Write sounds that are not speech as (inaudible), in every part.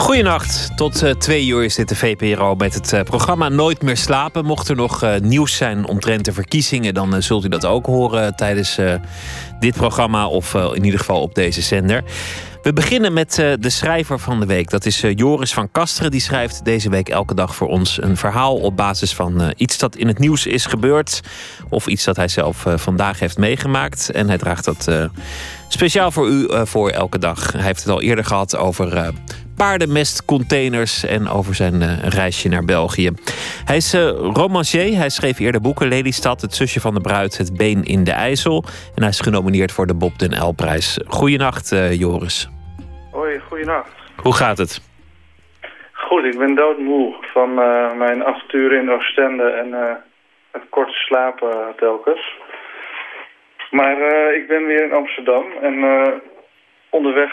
Goedenacht, tot uh, twee uur is dit de VPRO met het uh, programma Nooit meer slapen. Mocht er nog uh, nieuws zijn omtrent de verkiezingen, dan zult u dat ook horen tijdens dit programma of in ieder geval op deze zender. We beginnen met de schrijver van de week. Dat is Joris van Kasteren. Die schrijft deze week elke dag voor ons een verhaal op basis van iets dat in het nieuws is gebeurd. Of iets dat hij zelf vandaag heeft meegemaakt. En hij draagt dat speciaal voor u voor elke dag. Hij heeft het al eerder gehad over paardenmestcontainers en over zijn uh, reisje naar België. Hij is uh, romancier. Hij schreef eerder boeken Lelystad, Het zusje van de bruid, Het been in de IJssel. En hij is genomineerd voor de Bob den L-prijs. Uh, Joris. Hoi, goedenacht. Hoe gaat het? Goed, ik ben doodmoe van mijn avonturen in Oostende en het korte slapen telkens. Maar ik ben weer in Amsterdam en onderweg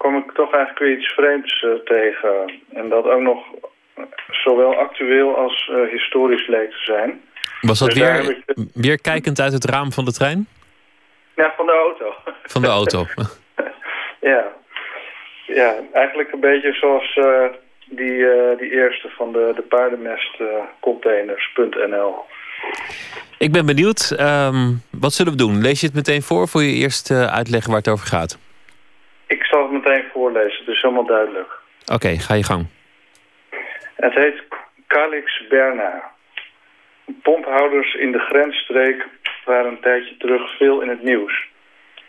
kwam ik toch eigenlijk weer iets vreemds uh, tegen. En dat ook nog zowel actueel als uh, historisch leek te zijn. Was dat dus weer, ik... weer kijkend uit het raam van de trein? Ja, van de auto. Van de auto. (laughs) (laughs) ja. ja, eigenlijk een beetje zoals uh, die, die eerste van de, de paardenmestcontainers.nl. Ik ben benieuwd. Um, wat zullen we doen? Lees je het meteen voor voor je eerst uitleggen waar het over gaat? Ik zal het meteen voorlezen, het is helemaal duidelijk. Oké, ga je gang. Het heet Calix Berna. Pomphouders in de grensstreek waren een tijdje terug veel in het nieuws.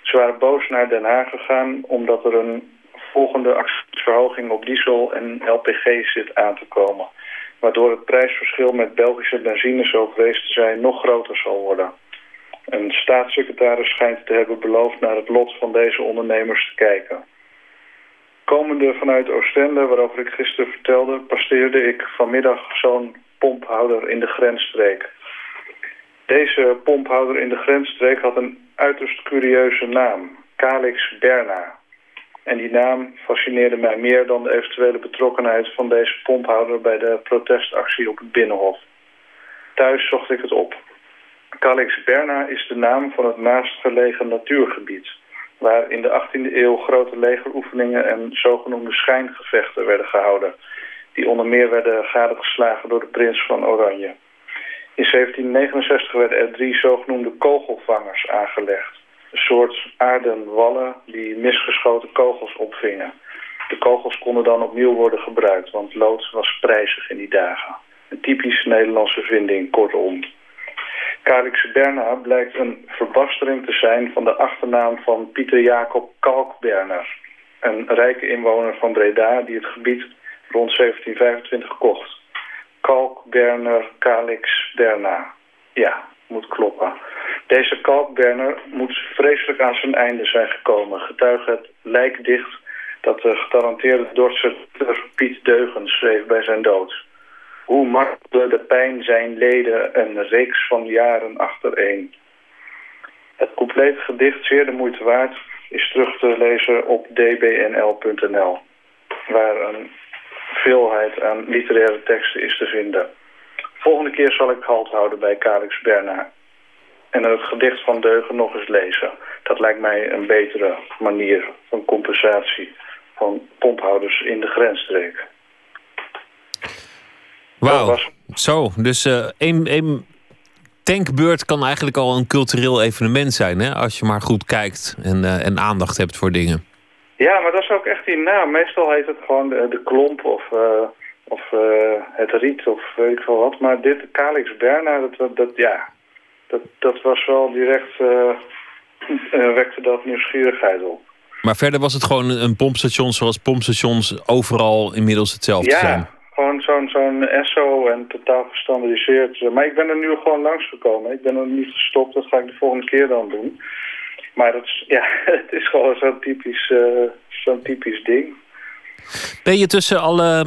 Ze waren boos naar Den Haag gegaan omdat er een volgende accijnsverhoging op diesel en LPG zit aan te komen. Waardoor het prijsverschil met Belgische benzine, zo vrees te zijn, nog groter zal worden. Een staatssecretaris schijnt te hebben beloofd naar het lot van deze ondernemers te kijken. Komende vanuit Oostende, waarover ik gisteren vertelde, passeerde ik vanmiddag zo'n pomphouder in de grensstreek. Deze pomphouder in de grensstreek had een uiterst curieuze naam, Calix Berna. En die naam fascineerde mij meer dan de eventuele betrokkenheid van deze pomphouder bij de protestactie op het Binnenhof. Thuis zocht ik het op. Calix Berna is de naam van het naastgelegen natuurgebied... waar in de 18e eeuw grote legeroefeningen en zogenoemde schijngevechten werden gehouden... die onder meer werden gadegeslagen door de prins van Oranje. In 1769 werden er drie zogenoemde kogelvangers aangelegd. Een soort aarden wallen die misgeschoten kogels opvingen. De kogels konden dan opnieuw worden gebruikt, want lood was prijzig in die dagen. Een typisch Nederlandse vinding, kortom. Calix Berna blijkt een verbastering te zijn van de achternaam van Pieter Jacob Kalkberner. Een rijke inwoner van Breda die het gebied rond 1725 kocht. Kalkberner Calix Berna. Ja, moet kloppen. Deze Kalkberner moet vreselijk aan zijn einde zijn gekomen. Getuige het lijkdicht dat de getalenteerde Dordtse Piet Deugen schreef bij zijn dood. Hoe martelde de pijn zijn leden een reeks van jaren achtereen. Het complete gedicht, zeer de moeite waard, is terug te lezen op dbnl.nl, waar een veelheid aan literaire teksten is te vinden. Volgende keer zal ik halt houden bij Calix Berna en het gedicht van Deugen nog eens lezen. Dat lijkt mij een betere manier van compensatie van pomphouders in de grensstreek. Wauw, zo. Dus uh, één, tankbeurt kan eigenlijk al een cultureel evenement zijn, hè? Als je maar goed kijkt en, uh, en aandacht hebt voor dingen. Ja, maar dat is ook echt die naam. Meestal heet het gewoon de, de klomp of, uh, of het riet of weet ik veel wat. Maar dit, Calix Berna, dat, dat, ja, dat, dat was wel direct, (laughs) wekte dat nieuwsgierigheid op. Maar verder was het gewoon een pompstation zoals pompstations overal inmiddels hetzelfde ja. zijn? Gewoon zo'n zo'n ESSO en totaal gestandardiseerd. Maar ik ben er nu gewoon langs gekomen. Ik ben er niet gestopt, dat ga ik de volgende keer dan doen. Maar dat is, (laughs) ja, het is gewoon zo'n typisch, uh, zo'n typisch ding. Ben je tussen alle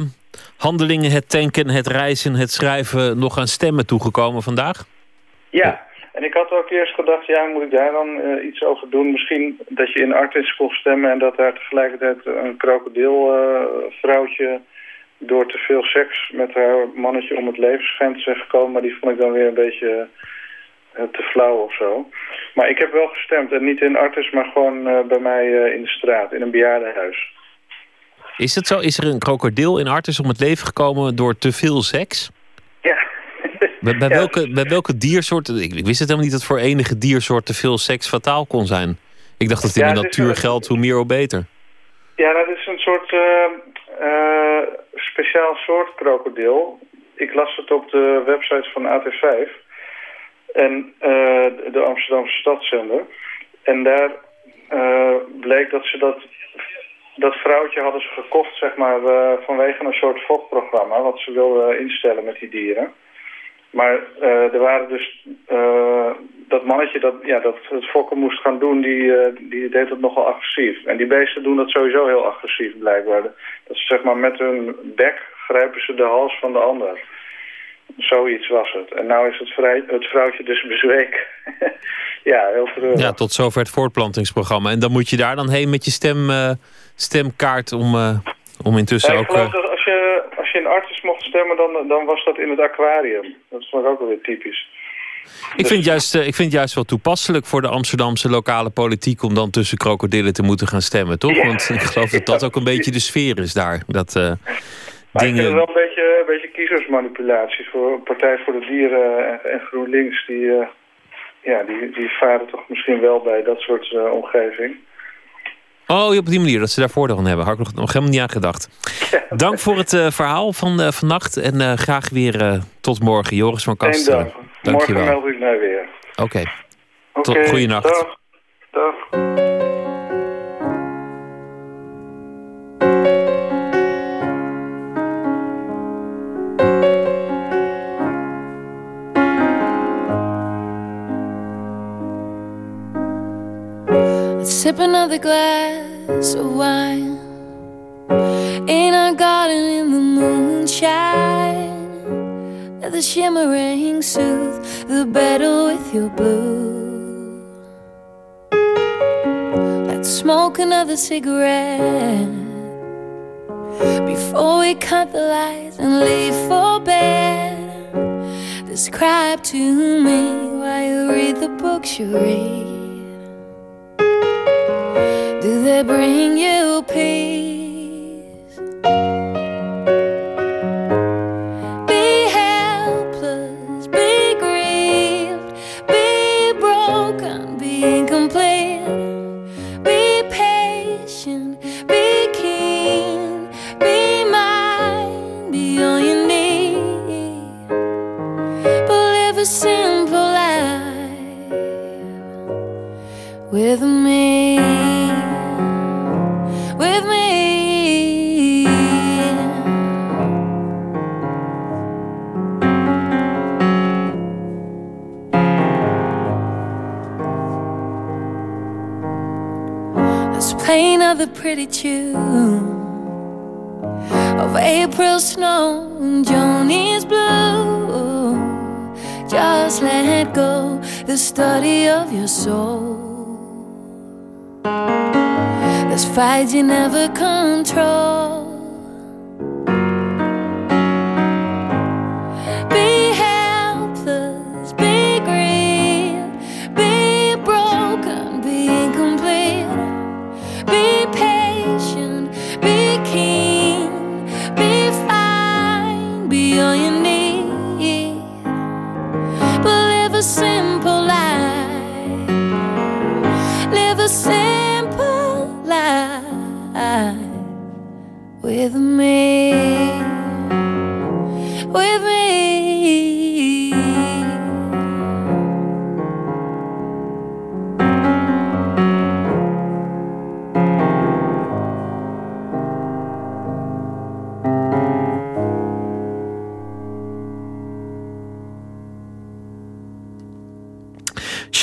handelingen, het tanken, het reizen, het schrijven... nog aan stemmen toegekomen vandaag? Ja, En ik had ook eerst gedacht, ja, moet ik daar dan eh, iets over doen? Misschien dat je in Artis kon stemmen en dat daar tegelijkertijd een krokodilvrouwtje uh, door te veel seks met haar mannetje om het leven schijnt te zijn gekomen. Maar die vond ik dan weer een beetje uh, te flauw of zo. Maar ik heb wel gestemd en niet in Artis, maar gewoon uh, bij mij in de straat, in een bejaardenhuis. Is het zo? Is er een krokodil in Artis om het leven gekomen door te veel seks? Ja. Bij, bij, (laughs) welke, bij welke diersoort... Ik, ik, wist het helemaal niet dat voor enige diersoort te veel seks fataal kon zijn. Ik dacht dat in ja, de natuur geldt, hoe meer hoe beter. Ja, dat is een soort uh, uh, speciaal soort krokodil. Ik las het op de website van AT5 en uh, de Amsterdamse stadszender. En daar bleek dat ze dat dat vrouwtje hadden ze gekocht, zeg maar, vanwege een soort fokprogramma... wat ze wilden instellen met die dieren. Maar er waren dus... Dat mannetje dat, ja, dat het fokken moest gaan doen, die, die deed het nogal agressief. En die beesten doen dat sowieso heel agressief, blijkbaar. Dat ze, zeg maar, met hun bek grijpen ze de hals van de ander. Zoiets was het. En nou is het, vrij, het vrouwtje dus bezweken. (laughs) ja, heel treurig. Ja, tot zover het voortplantingsprogramma. En dan moet je daar dan heen met je stem stemkaart om, uh, om intussen ja, ook... Dat als, je, als je in Artis mocht stemmen, dan, dan was dat in het aquarium. Dat ik ook wel weer typisch. Ik, dus... vind juist, uh, ik vind juist wel toepasselijk voor de Amsterdamse lokale politiek... om dan tussen krokodillen te moeten gaan stemmen, toch? Ja. Want ik geloof dat dat ook een beetje de sfeer is daar. Dat, uh, maar dingen... ik vind het wel een beetje, een beetje kiezersmanipulatie... voor Partij voor de Dieren en, en GroenLinks. Die, uh, ja, die, die varen toch misschien wel bij dat soort omgeving. Oh, op die manier, dat ze daar voordeel aan hebben. Had ik nog, nog helemaal niet aan gedacht. Dank voor het uh, verhaal van uh, vannacht. En uh, graag weer tot morgen. Joris van Kast. Dank. Morgen meld ik mij weer. Oké. Okay. Okay, Goeienacht. Dag. Dag. Sip another glass of wine in our garden in the moonshine. The shimmering soothe the battle with your blue. Let's smoke another cigarette before we cut the lights and leave for bed. Describe to me while you read the books you read. Do they bring you peace?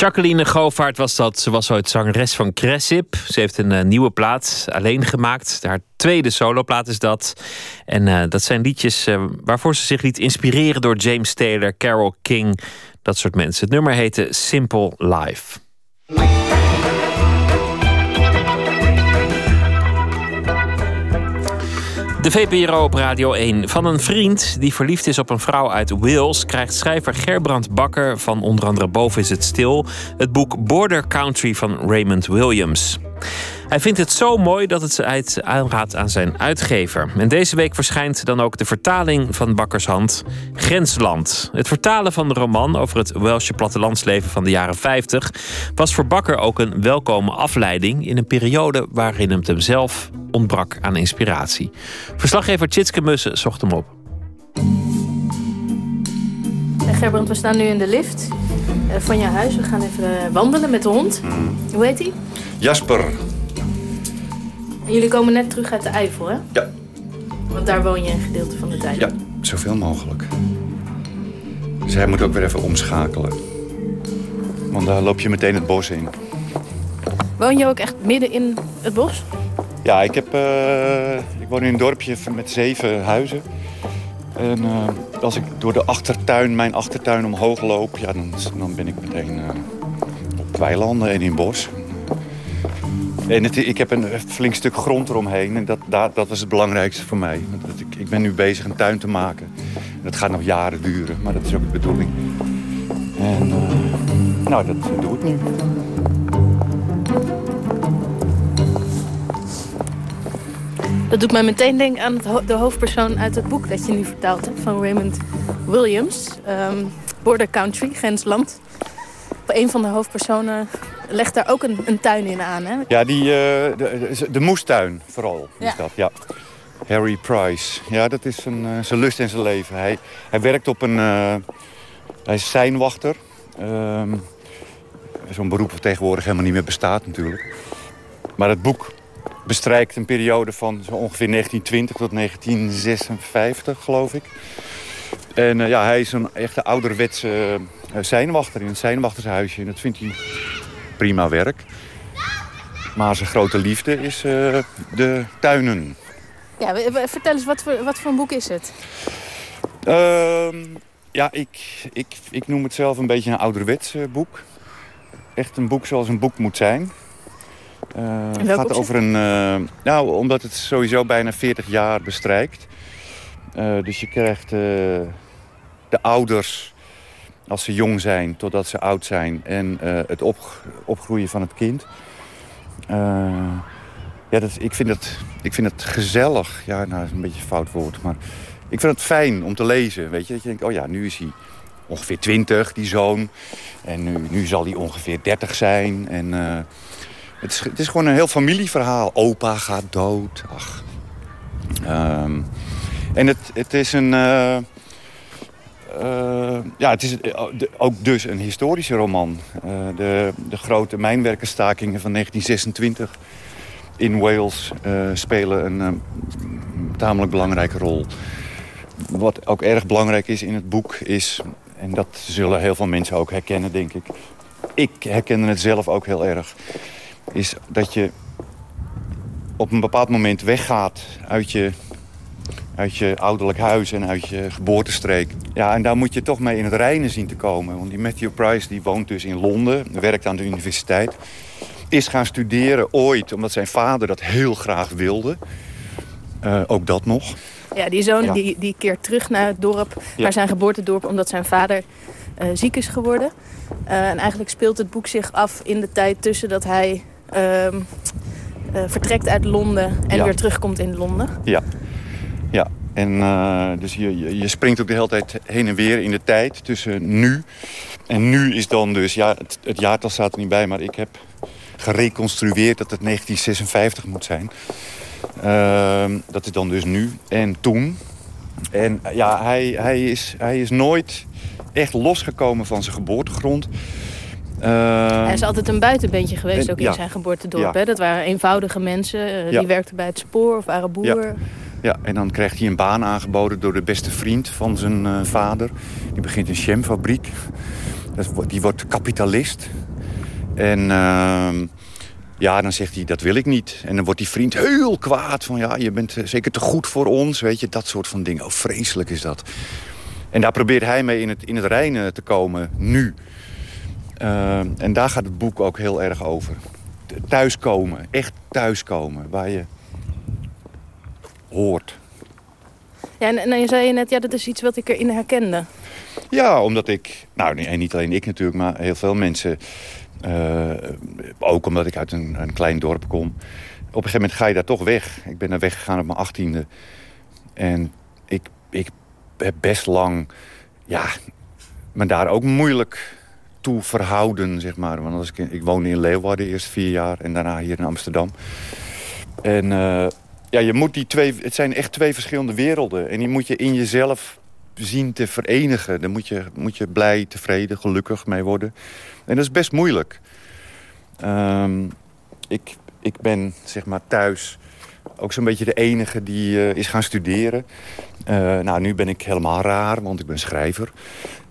Jacqueline Govaert was dat. Ze was ooit zangeres van Cressip. Ze heeft een uh, nieuwe plaat alleen gemaakt. Haar tweede soloplaat is dat. En uh, dat zijn liedjes uh, waarvoor ze zich liet inspireren door James Taylor, Carole King, dat soort mensen. Het nummer heette Simple Life. De VPRO op Radio 1. Van een vriend die verliefd is op een vrouw uit Wales... krijgt schrijver Gerbrand Bakker van onder andere Boven is het stil... het boek Border Country van Raymond Williams. Hij vindt het zo mooi dat het ze aanraadt aan zijn uitgever. En deze week verschijnt dan ook de vertaling van Bakkers hand Grensland. Het vertalen van de roman over het Welsche plattelandsleven van de jaren 50 was voor Bakker ook een welkome afleiding in een periode waarin het hem zelf ontbrak aan inspiratie. Verslaggever Tjitske Mussen zocht hem op. Gerbrand, we staan nu in de lift eh, van je huis. We gaan even eh, wandelen met de hond. Mm. Hoe heet hij? Jasper. En jullie komen net terug uit de Eifel, hè? Ja. Want daar woon je een gedeelte van de tijd. Ja, zoveel mogelijk. Dus hij moet ook weer even omschakelen. Want daar loop je meteen het bos in. Woon je ook echt midden in het bos? Ja, ik, heb, uh, ik woon in een dorpje met zeven huizen. En uh, als ik door de achtertuin, mijn achtertuin omhoog loop... Ja, dan, dan ben ik meteen uh, op weilanden en in bos. En ik heb een flink stuk grond eromheen. En dat, dat, was het belangrijkste voor mij. Ik, ik ben nu bezig een tuin te maken. Dat gaat nog jaren duren, maar dat is ook de bedoeling. En uh, nou, dat doe ik nu. Dat doet mij meteen denken aan de hoofdpersoon uit het boek dat je nu vertaald hebt van Raymond Williams. Um, Border Country, grensland. Een van de hoofdpersonen legt daar ook een, een tuin in aan, hè? Ja, die, uh, de, de, moestuin vooral is ja. dat, ja. Harry Price. Ja, dat is een, uh, zijn lust en zijn leven. Hij, hij werkt op een... Uh, hij is seinwachter. Um, Zo'n beroep dat tegenwoordig helemaal niet meer bestaat natuurlijk. Maar het boek bestrijkt een periode van zo ongeveer 1920 tot 1956, geloof ik. En uh, ja, hij is een echte ouderwetse uh, seinwachter in een seinwachtershuisje. En dat vindt hij prima werk. Maar zijn grote liefde is uh, de tuinen. Ja, vertel eens, wat voor, wat voor een boek is het? Uh, ja, ik, ik, ik noem het zelf een beetje een ouderwets boek. Echt een boek zoals een boek moet zijn. Uh, het gaat over een... Uh, nou, omdat het sowieso bijna 40 jaar bestrijkt. Dus je krijgt de ouders als ze jong zijn totdat ze oud zijn. En het op, opgroeien van het kind. ja, dat, ik, vind het, ik vind het gezellig. Ja, nou, dat is een beetje een fout woord. Maar ik vind het fijn om te lezen. Weet je, dat je denkt, oh ja, nu is hij ongeveer 20, die zoon. En nu, nu zal hij ongeveer 30 zijn. En het is, het is gewoon een heel familieverhaal. Opa gaat dood. Ach. Um, en het, het is een... Uh, ja, het is ook dus een historische roman. Uh, de, de grote mijnwerkerstakingen van 1926 in Wales spelen een tamelijk belangrijke rol. Wat ook erg belangrijk is in het boek is... en dat zullen heel veel mensen ook herkennen, denk ik... ik herken het zelf ook heel erg is dat je op een bepaald moment weggaat uit je, uit je ouderlijk huis en uit je geboortestreek. Ja, en daar moet je toch mee in het reinen zien te komen. Want die Matthew Price die woont dus in Londen, werkt aan de universiteit. Is gaan studeren ooit, omdat zijn vader dat heel graag wilde. Uh, ook dat nog. Ja, die zoon Die, die keert terug naar het dorp, naar zijn geboortedorp... omdat zijn vader uh, ziek is geworden. Uh, en eigenlijk speelt het boek zich af in de tijd tussen dat hij uh, vertrekt uit Londen en weer terugkomt in Londen. Ja, ja. En uh, dus je, je springt ook de hele tijd heen en weer in de tijd tussen nu. En nu is dan dus, ja, het, het jaartal staat er niet bij, maar ik heb gereconstrueerd dat het 1956 moet zijn. Uh, dat is dan dus nu en toen. En ja, hij, hij, is, hij is nooit echt losgekomen van zijn geboortegrond. Uh, hij is altijd een buitenbeentje geweest, ook in zijn geboortedorp. Hè? Dat waren eenvoudige mensen, uh, die werkten bij het spoor of waren boer. Ja. en dan krijgt hij een baan aangeboden door de beste vriend van zijn uh, vader. Die begint een jamfabriek. Die wordt kapitalist. En ehm, ja, dan zegt hij, dat wil ik niet. En dan wordt die vriend heel kwaad. Van ja, je bent eh, zeker te goed voor ons. Weet je, dat soort van dingen. Oh, vreselijk is dat. En daar probeert hij mee in het, in het reinen te komen, nu. Ehm, en daar gaat het boek ook heel erg over. Thuiskomen, echt thuiskomen, waar je hoort. Ja, en, en je zei je net, ja, dat is iets wat ik erin herkende. Ja, omdat ik, nou en niet alleen ik natuurlijk, maar heel veel mensen... eh, ook omdat ik uit een, een klein dorp kom. Op een gegeven moment ga je daar toch weg. Ik ben daar weggegaan op mijn achttiende. En ik, ik heb best lang, ja, me daar ook moeilijk toe verhouden, zeg maar. Want als ik, ik woonde in Leeuwarden eerst vier jaar en daarna hier in Amsterdam. En eh, ja, je moet die twee, het zijn echt twee verschillende werelden. En die moet je in jezelf zien te verenigen. Daar moet je, moet je blij, tevreden, gelukkig mee worden. En dat is best moeilijk. Ehm, ik, ik ben zeg maar thuis ook zo'n beetje de enige die eh, is gaan studeren. Eh, nou, nu ben ik helemaal raar, want ik ben schrijver.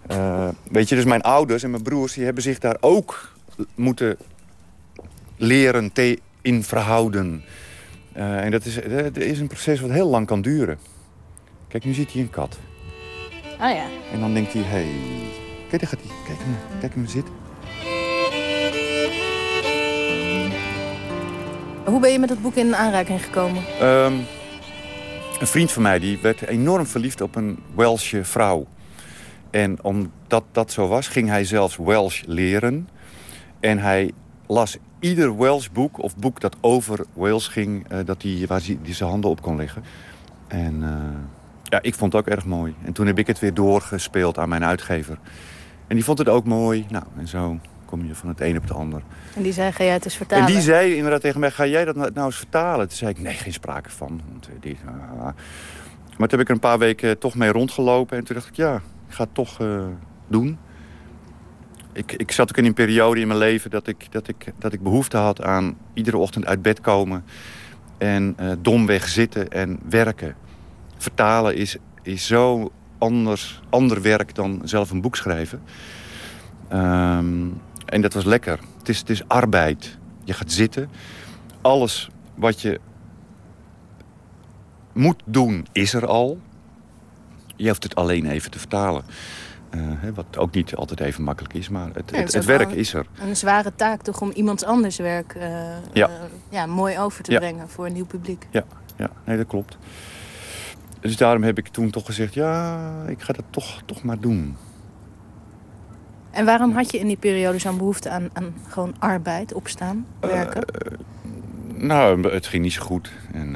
Eh, weet je, dus mijn ouders en mijn broers... die hebben zich daar ook moeten leren te in verhouden. Eh, en dat is, dat is een proces wat heel lang kan duren. Kijk, nu ziet hij een kat. Ah ja. En dan denkt hij, hé... Hey. Kijk, daar gaat hij. Kijk hem, kijk hem zitten. Hoe ben je met het boek in aanraking gekomen? Ehm, een vriend van mij die werd enorm verliefd op een Welsche vrouw. En omdat dat zo was, ging hij zelfs Welsh leren. En hij las ieder Welsh boek of boek dat over Wales ging... eh, dat hij, waar hij die zijn handen op kon leggen. En eh, ja, ik vond het ook erg mooi. En toen heb ik het weer doorgespeeld aan mijn uitgever. En die vond het ook mooi. Nou, en zo kom je van het een op het ander. En die zei, ga jij het eens vertalen? En die zei inderdaad tegen mij, ga jij dat nou eens vertalen? Toen zei ik, nee, geen sprake van. Want, eh, die, ah. Maar toen heb ik er een paar weken toch mee rondgelopen. En toen dacht ik, ja, ik ga het toch doen. Ik, ik zat ook in een periode in mijn leven dat ik, dat, ik, dat ik behoefte had aan iedere ochtend uit bed komen. En eh, domweg zitten en werken. Vertalen is, is zo anders, ander werk dan zelf een boek schrijven. Ehm, en dat was lekker. Het is, het is arbeid. Je gaat zitten. Alles wat je moet doen, is er al. Je hoeft het alleen even te vertalen. Eh, wat ook niet altijd even makkelijk is, maar het, Nee, het, werk is er. Een zware taak toch om iemands anders werk eh, Ja. eh, ja, mooi over te Ja. brengen voor een nieuw publiek. Ja, ja, nee, dat klopt. Dus daarom heb ik toen toch gezegd, ja, ik ga dat toch, toch maar doen. En waarom had je in die periode zo'n behoefte aan, aan gewoon arbeid, opstaan, werken? Nou, het ging niet zo goed. En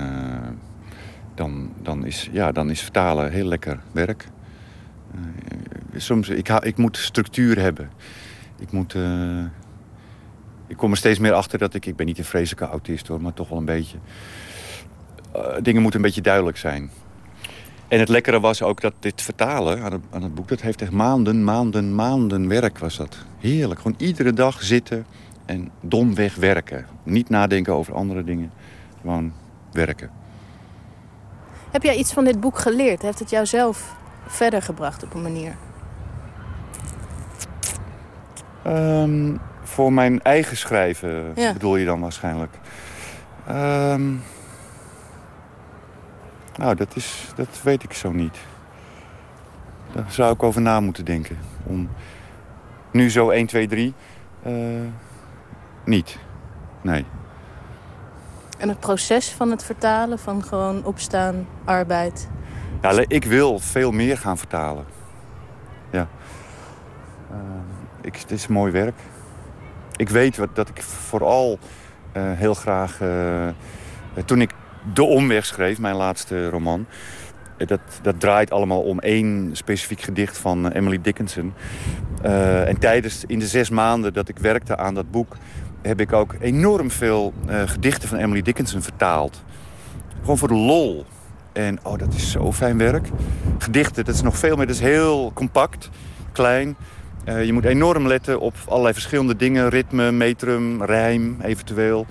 dan, dan, is, ja, dan is vertalen heel lekker werk. Soms, ik, ik moet structuur hebben. Ik moet... eh, ik kom er steeds meer achter dat ik... Ik ben niet een vreselijke autist hoor, maar toch wel een beetje. Eh, dingen moeten een beetje duidelijk zijn. En het lekkere was ook dat dit vertalen aan het, aan het boek... dat heeft echt maanden, maanden, maanden werk was dat. Heerlijk. Gewoon iedere dag zitten en domweg werken. Niet nadenken over andere dingen. Gewoon werken. Heb jij iets van dit boek geleerd? Heeft het jou zelf verder gebracht op een manier? Ehm, voor mijn eigen schrijven Ja. bedoel je dan waarschijnlijk. Ehm, nou, dat, is, dat weet ik zo niet. Daar zou ik over na moeten denken. Om nu zo 1, 2, 3. eh, niet. Nee. En het proces van het vertalen, van gewoon opstaan, arbeid. Ja, ik wil veel meer gaan vertalen. Ja. Eh, ik, het is mooi werk. Ik weet wat, dat ik vooral eh, heel graag... eh, toen ik De Omweg schreef, mijn laatste roman... eh, dat, dat draait allemaal om één specifiek gedicht van Emily Dickinson. En tijdens, in de zes maanden dat ik werkte aan dat boek... heb ik ook enorm veel gedichten van Emily Dickinson vertaald. Gewoon voor de lol. En oh, dat is zo fijn werk. Gedichten, dat is nog veel meer. Dat is heel compact, klein. Eh, je moet enorm letten op allerlei verschillende dingen. Ritme, metrum, rijm eventueel.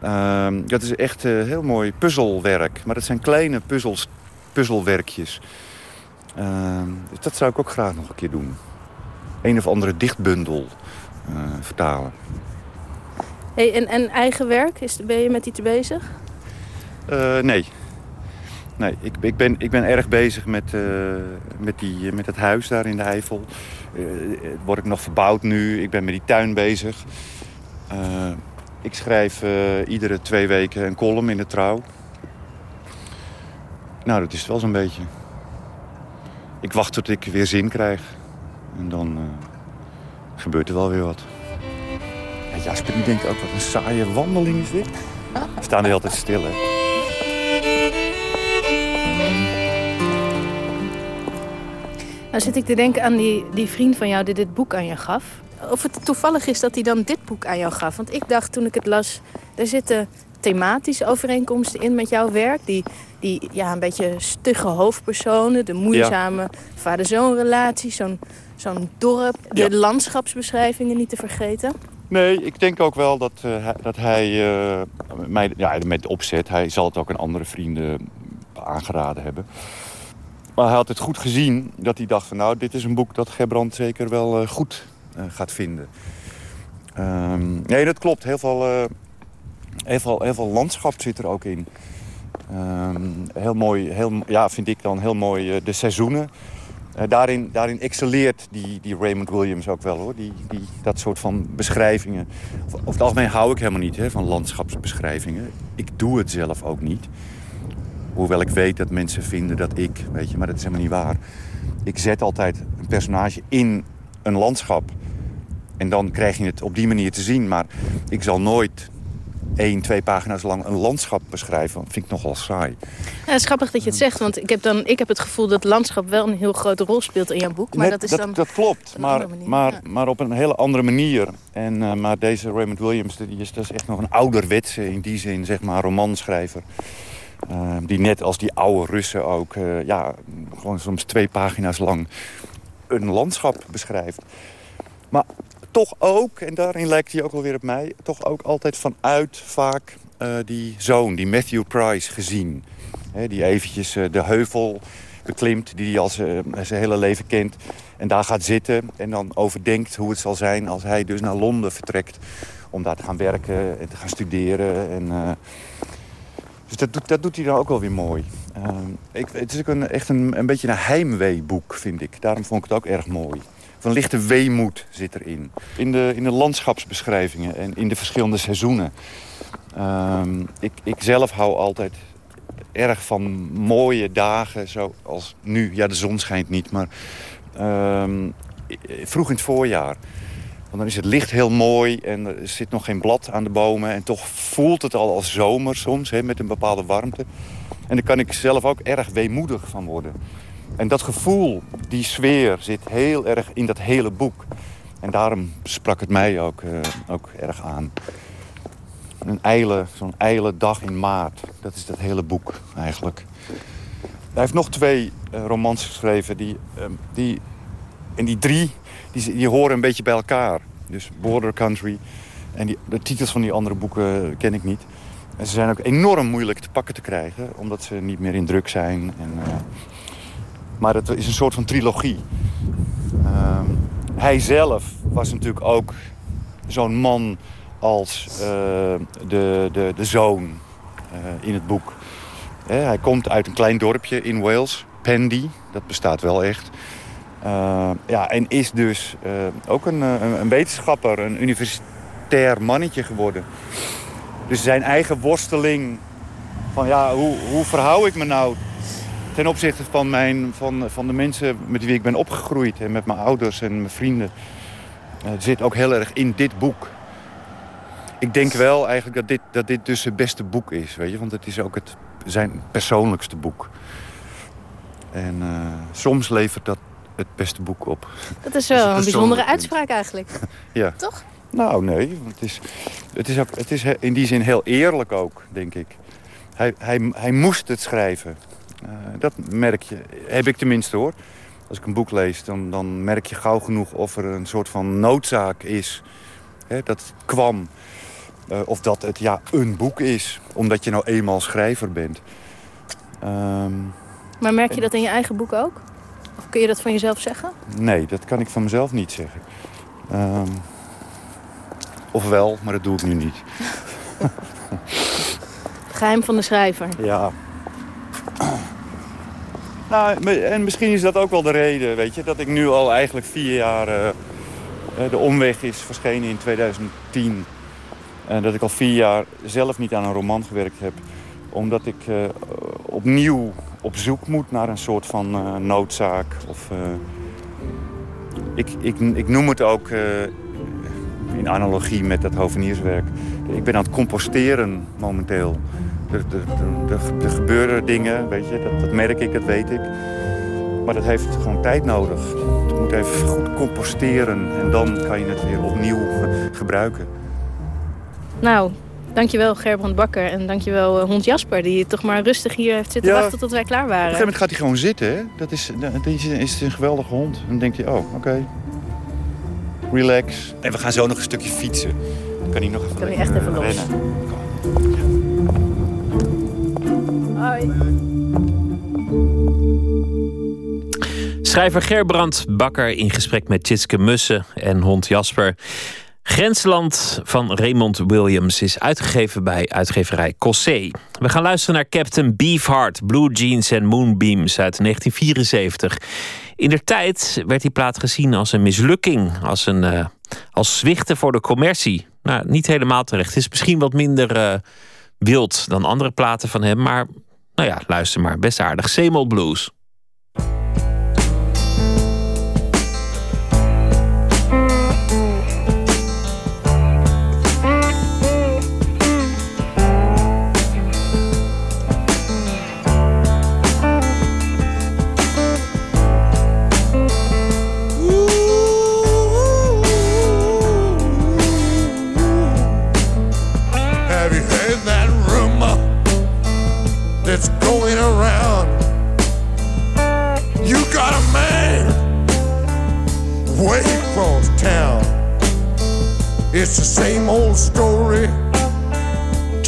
Ehm, dat is echt eh, heel mooi puzzelwerk. Maar dat zijn kleine puzzels, puzzelwerkjes. Ehm, dus dat zou ik ook graag nog een keer doen. Een of andere dichtbundel eh, vertalen. Hey, en, en eigen werk, is, ben je met iets bezig? Uh, nee. Nee, ik, ik, ben, ik ben erg bezig met, uh, met, die, met het huis daar in de Eifel. Uh, word ik nog verbouwd nu. Ik ben met die tuin bezig. ik schrijf iedere twee weken een column in de trouw. Nou, dat is wel zo'n beetje. Ik wacht tot ik weer zin krijg. En dan gebeurt er wel weer wat. Ja, Jasper die denkt ook, wat een saaie wandeling is dit. We staan er altijd stil, hè. Nou zit ik te denken aan die, die vriend van jou die dit boek aan je gaf. Of het toevallig is dat hij dan dit boek aan jou gaf. Want ik dacht toen ik het las, er zitten thematische overeenkomsten in met jouw werk. Die, die ja, een beetje stugge hoofdpersonen, de moeizame vader-zoon relatie, zo'n zo'n dorp, de landschapsbeschrijvingen niet te vergeten. Nee, ik denk ook wel dat, uh, dat hij uh, mij, ja, met opzet, hij zal het ook aan andere vrienden aangeraden hebben. Maar hij had het goed gezien dat hij dacht van nou, dit is een boek dat Gerbrand zeker wel uh, goed gaat vinden. Um, nee, dat klopt. Heel veel, heel, veel, heel veel landschap zit er ook in. Um, heel mooi, heel, ja, vind ik dan heel mooi de seizoenen. Daarin, daarin excelleert die, die Raymond Williams ook wel hoor. Die, die, dat soort van beschrijvingen. Over het algemeen hou ik helemaal niet hè, van landschapsbeschrijvingen. Ik doe het zelf ook niet. Hoewel ik weet dat mensen vinden dat ik, weet je, maar dat is helemaal niet waar. Ik zet altijd een personage in een landschap. En dan krijg je het op die manier te zien. Maar ik zal nooit één, twee pagina's lang een landschap beschrijven. Dat vind ik nogal saai. Ja, het is grappig dat je het zegt, want ik heb, dan, ik heb het gevoel dat landschap wel een heel grote rol speelt in jouw boek. Maar dat, is dan dat klopt, maar, maar, maar op een hele andere manier. En, uh, maar deze Raymond Williams die is, dat is echt nog een ouderwetse, in die zin, zeg maar, romanschrijver. Uh, die net als die oude Russen ook, uh, ja, gewoon soms twee pagina's lang een landschap beschrijft. Maar toch ook, en daarin lijkt hij ook alweer op mij... toch ook altijd vanuit vaak uh, die zoon, die Matthew Price, gezien. Die eventjes uh, de heuvel beklimt, die hij al zijn hele leven kent. En daar gaat zitten en dan overdenkt hoe het zal zijn... als hij dus naar Londen vertrekt om daar te gaan werken en te gaan studeren. En, dus dat doet, doet hij dan ook wel weer mooi. ik, het is ook een, echt een, een beetje een heimweeboek, vind ik. Daarom vond ik het ook erg mooi van lichte weemoed zit erin. In de, in de landschapsbeschrijvingen en in de verschillende seizoenen. Um, ik, ik zelf hou altijd erg van mooie dagen, zoals nu. Ja, de zon schijnt niet, maar um, vroeg in het voorjaar. Want dan is het licht heel mooi en er zit nog geen blad aan de bomen. En toch voelt het al als zomer soms, hè, met een bepaalde warmte. En daar kan ik zelf ook erg weemoedig van worden. En dat gevoel, die sfeer, zit heel erg in dat hele boek. En daarom sprak het mij ook, uh, ook erg aan. Een eile, zo'n eile dag in maart. Dat is dat hele boek eigenlijk. Hij heeft nog twee uh, romans geschreven. Die, uh, die, en die drie, die, horen een beetje bij elkaar. Dus Border Country. En die, de titels van die andere boeken ken ik niet. En ze zijn ook enorm moeilijk te pakken te krijgen. Omdat ze niet meer in druk zijn. En, uh, maar het is een soort van trilogie. Uh, hij zelf was natuurlijk ook zo'n man als uh, de, de, de zoon uh, in het boek. hij komt uit een klein dorpje in Wales, Pendy. Dat bestaat wel echt. Uh, ja, en is dus ook een, een, een wetenschapper, een universitair mannetje geworden. Dus zijn eigen worsteling van ja, hoe, hoe verhoud ik me nou ten opzichte van, mijn, van, van de mensen met wie ik ben opgegroeid... en met mijn ouders en mijn vrienden... Zit ook heel erg in dit boek. Ik denk wel eigenlijk dat dit, dat dit dus het beste boek is. Weet je? Want het is ook het, zijn persoonlijkste boek. En soms levert dat het beste boek op. Dat is wel een bijzondere uitspraak eigenlijk. (laughs) ja. Toch? Nou, nee. Het is, het, is het is in die zin heel eerlijk ook, denk ik. Hij, hij, hij moest het schrijven. Uh, dat merk je, heb ik tenminste hoor. Als ik een boek lees, dan, dan merk je gauw genoeg of er een soort van noodzaak is. Hè, dat het kwam. Uh, of dat het ja, een boek is, omdat je nou eenmaal schrijver bent. Um, maar merk je dat in je eigen boek ook? Of kun je dat van jezelf zeggen? Nee, dat kan ik van mezelf niet zeggen. Um, Of wel, maar dat doe ik nu niet. (laughs) Geheim van de schrijver. Ja. Nou, en misschien is dat ook wel de reden, weet je, dat ik nu al eigenlijk vier jaar... eh, eh, de omweg is verschenen in 2010. En dat ik al vier jaar zelf niet aan een roman gewerkt heb. Omdat ik eh, opnieuw op zoek moet naar een soort van eh, noodzaak. Of, eh, ik, ik, ik noem het ook eh, in analogie met dat hovenierswerk. Ik ben aan het composteren momenteel. Er, er, er, er- gebeuren dingen, weet je, dat, dat merk ik, dat weet ik. Maar dat heeft gewoon tijd nodig. Het moet even goed composteren en dan kan je het weer opnieuw (laughs) gebruiken. Nou, dankjewel Gerbrand Bakker en dankjewel eh, hond Jasper... die toch maar rustig hier heeft zitten Ja. wachten tot wij klaar Op een gegeven waren. moment gaat hij gewoon zitten. Hè? Dat is, dat is, is een geweldige hond. En dan denkt hij, oh, oké. Relax. En we gaan zo nog een stukje fietsen. Dan kan hij nog even, Kan hij lekker, echt even los. rennen. Hoi. Schrijver Gerbrand Bakker in gesprek met Tjitske Mussen en hond Jasper. Grensland van Raymond Williams is uitgegeven bij uitgeverij Cossé. We gaan luisteren naar Captain Beefheart, Blue Jeans en Moonbeams uit 1974. In der tijd werd die plaat gezien als een mislukking, als, een, eh, als zwichten voor de commercie. Nou, niet helemaal terecht. Het is misschien wat minder eh, wild dan andere platen van hem, maar nou ja, luister maar, best aardig. Same Old Blues.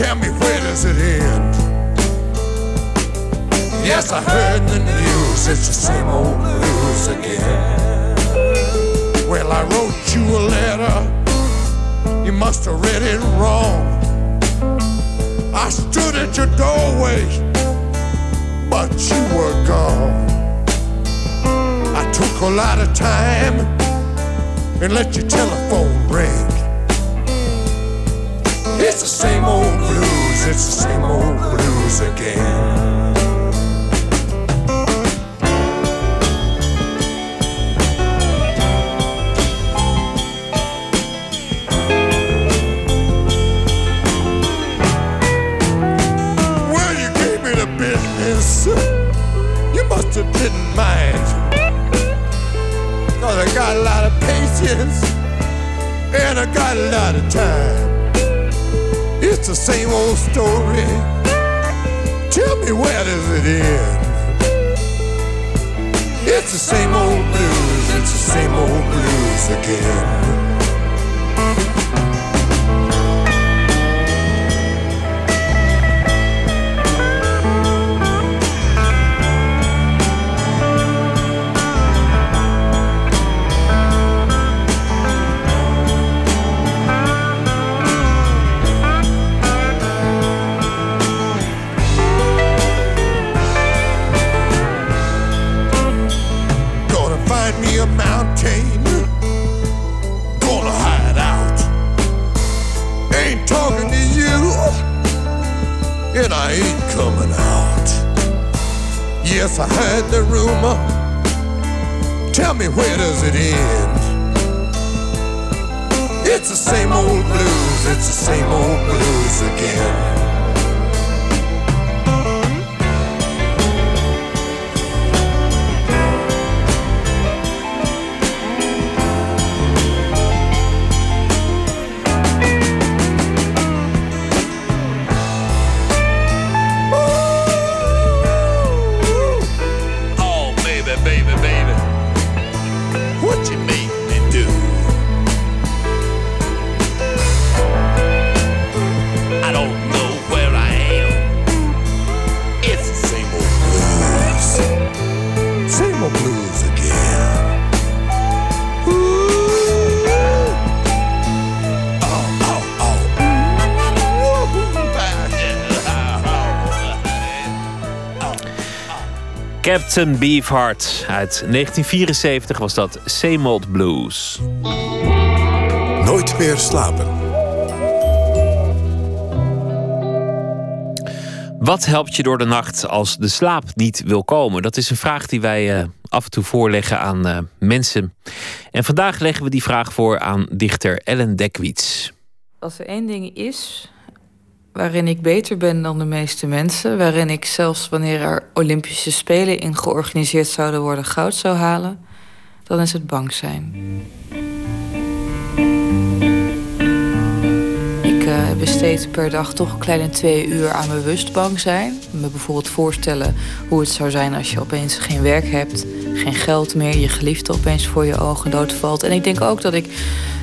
Tell me where does it end? Yes, I heard the news. It's the same old blues again. Well, I wrote you a letter. You must have read it wrong. I stood at your doorway, but you were gone. I took a lot of time and let your telephone ring. It's the same old blues, it's the same old blues again. You must have didn't mind. Cause I got a lot of patience and I got a lot of time. It's the same old story. Tell me where does it end? It's the same old blues, it's the same old blues again. Captain Beefheart. Uit 1974 was dat Same Old Blues. Nooit meer slapen. Wat helpt je door de nacht als de slaap niet wil komen? Dat is een vraag die wij uh, af en toe voorleggen aan uh, mensen. En vandaag leggen we die vraag voor aan dichter Ellen Dekwits. Als er één ding is waarin ik beter ben dan de meeste mensen, waarin ik zelfs wanneer er Olympische Spelen in georganiseerd zouden worden goud zou halen, dan is het bang zijn. Ik uh, besteed per dag toch een kleine twee uur aan bewust bang zijn. Me bijvoorbeeld voorstellen hoe het zou zijn als je opeens geen werk hebt, geen geld meer, je geliefde opeens voor je ogen doodvalt. En ik denk ook dat ik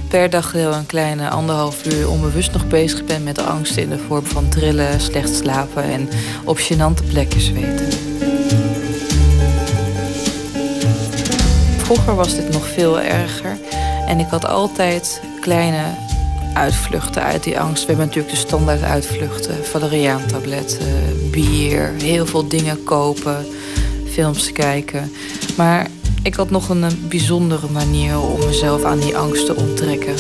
per dag heel een kleine anderhalf uur onbewust nog bezig ben met angst in de vorm van trillen, slecht slapen en op gênante plekken zweten. Vroeger was dit nog veel erger en ik had altijd kleine uitvluchten uit die angst. We hebben natuurlijk de standaard uitvluchten, valeriaantabletten, bier, heel veel dingen kopen, films kijken. Maar ik had nog een, bijzondere manier om mezelf aan die angst te onttrekken.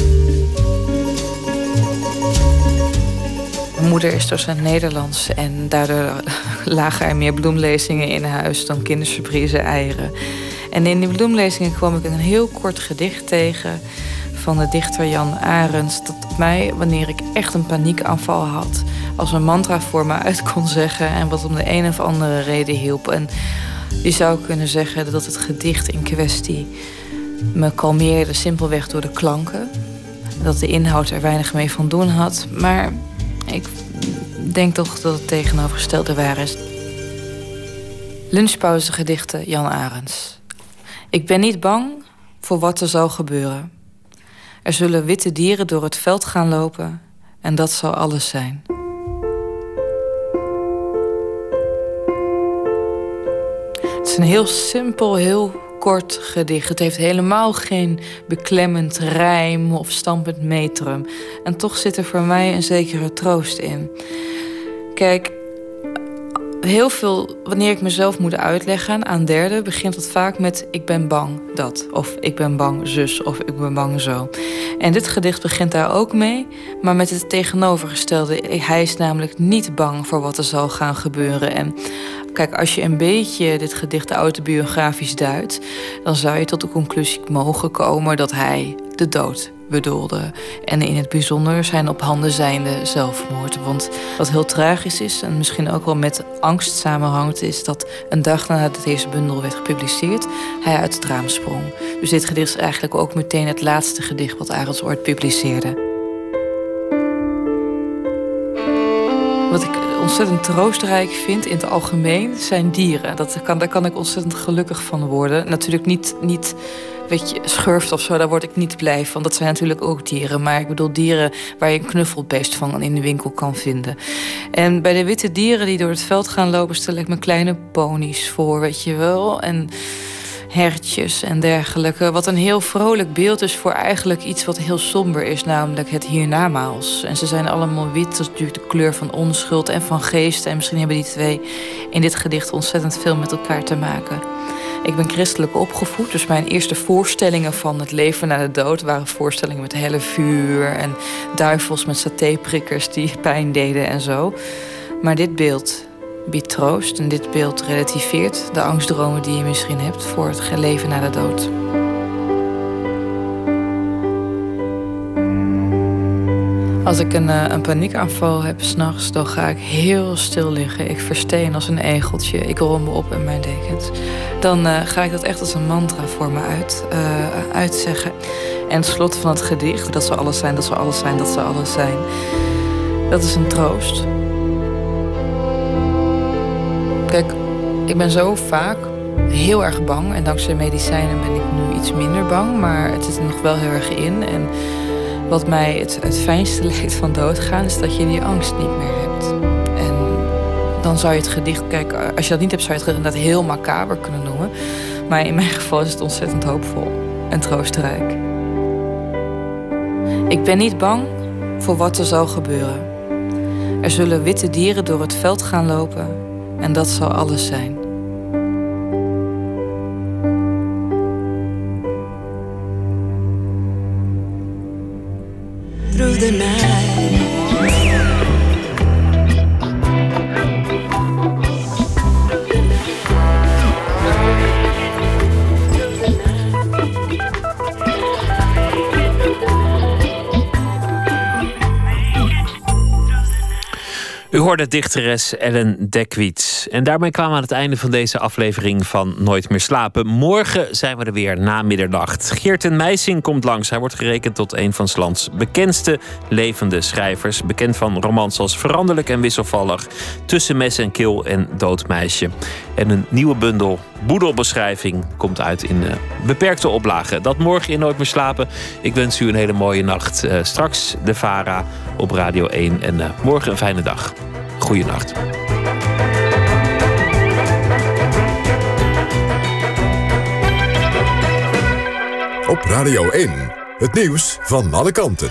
Mijn moeder is docent Nederlands en daardoor (laughs) lagen er meer bloemlezingen in huis dan kindersurprise eieren. En in die bloemlezingen kwam ik een heel kort gedicht tegen van de dichter Jan Arends. Dat mij, wanneer ik echt een paniekaanval had, als een mantra voor me uit kon zeggen en wat om de een of andere reden hielp. En je zou kunnen zeggen dat het gedicht in kwestie me kalmeerde simpelweg door de klanken. Dat de inhoud er weinig mee van doen had. Maar ik denk toch dat het tegenovergestelde waar is. Lunchpauze gedichten Jan Arends. Ik ben niet bang voor wat er zal gebeuren. Er zullen witte dieren door het veld gaan lopen en dat zal alles zijn. Is een heel simpel, heel kort gedicht. Het heeft helemaal geen beklemmend rijm of stampend metrum. En toch zit er voor mij een zekere troost in. Kijk, heel veel, wanneer ik mezelf moet uitleggen aan derden, begint het vaak met ik ben bang dat. Of ik ben bang zus, of ik ben bang zo. En dit gedicht begint daar ook mee, maar met het tegenovergestelde. Hij is namelijk niet bang voor wat er zal gaan gebeuren. En kijk, als je een beetje dit gedicht autobiografisch duidt, dan zou je tot de conclusie mogen komen dat hij de dood bedoelde. En in het bijzonder zijn op handen zijnde zelfmoord. Want wat heel tragisch is, en misschien ook wel met angst samenhangt, is dat een dag nadat deze bundel werd gepubliceerd, hij uit het raam sprong. Dus dit gedicht is eigenlijk ook meteen het laatste gedicht wat Arends ooit publiceerde. Wat ik ontzettend troostrijk vind in het algemeen zijn dieren. Dat kan, daar kan ik ontzettend gelukkig van worden. Natuurlijk niet, niet weet je, schurft of zo, daar word ik niet blij van. Dat zijn natuurlijk ook dieren. Maar ik bedoel dieren waar je een knuffelbeest van in de winkel kan vinden. En bij de witte dieren die door het veld gaan lopen, stel ik me kleine ponies voor, weet je wel. En hertjes en dergelijke. Wat een heel vrolijk beeld is voor eigenlijk iets wat heel somber is, namelijk het hiernamaals. En ze zijn allemaal wit, dat is natuurlijk de kleur van onschuld en van geest. En misschien hebben die twee in dit gedicht ontzettend veel met elkaar te maken. Ik ben christelijk opgevoed, dus mijn eerste voorstellingen van het leven na de dood waren voorstellingen met helle vuur en duivels met satéprikkers die pijn deden en zo. Maar dit beeld biedt troost en dit beeld relativeert de angstdromen die je misschien hebt voor het leven na de dood. Als ik een, eh, een paniekaanval heb s'nachts, dan ga ik heel stil liggen. Ik versteen als een egeltje. Ik rol me op in mijn dekens. Dan uh, ga ik dat echt als een mantra voor me uit, uh, uitzeggen. En het slot van het gedicht, dat zal alles zijn, dat zal alles zijn, dat zal alles zijn. Dat is een troost. Ik ben zo vaak heel erg bang. En dankzij medicijnen ben ik nu iets minder bang. Maar het zit er nog wel heel erg in. En wat mij het, het fijnste (laughs) lijkt van doodgaan, is dat je die angst niet meer hebt. En dan zou je het gedicht, kijk, als je dat niet hebt, zou je het inderdaad heel macaber kunnen noemen. Maar in mijn (laughs) geval is het ontzettend hoopvol en troostrijk. Ik ben niet bang voor wat er zal gebeuren. Er zullen witte dieren door het veld gaan lopen en dat zal alles zijn. Through the night. Hoorde dichteres Ellen Dekwits. En daarmee kwamen we aan het einde van deze aflevering van Nooit meer slapen. Morgen zijn we er weer na middernacht. Geerten Meising komt langs. Hij wordt gerekend tot een van 's lands bekendste levende schrijvers. Bekend van romans als Veranderlijk en Wisselvallig, Tussen mes en kil en Dood meisje. En een nieuwe bundel Boedelbeschrijving komt uit in uh, beperkte oplagen. Dat morgen in Nooit meer slapen. Ik wens u een hele mooie nacht. Uh, straks de VARA op Radio 1 en uh, morgen een fijne dag. Goeienacht. Op Radio 1, het nieuws van alle kanten.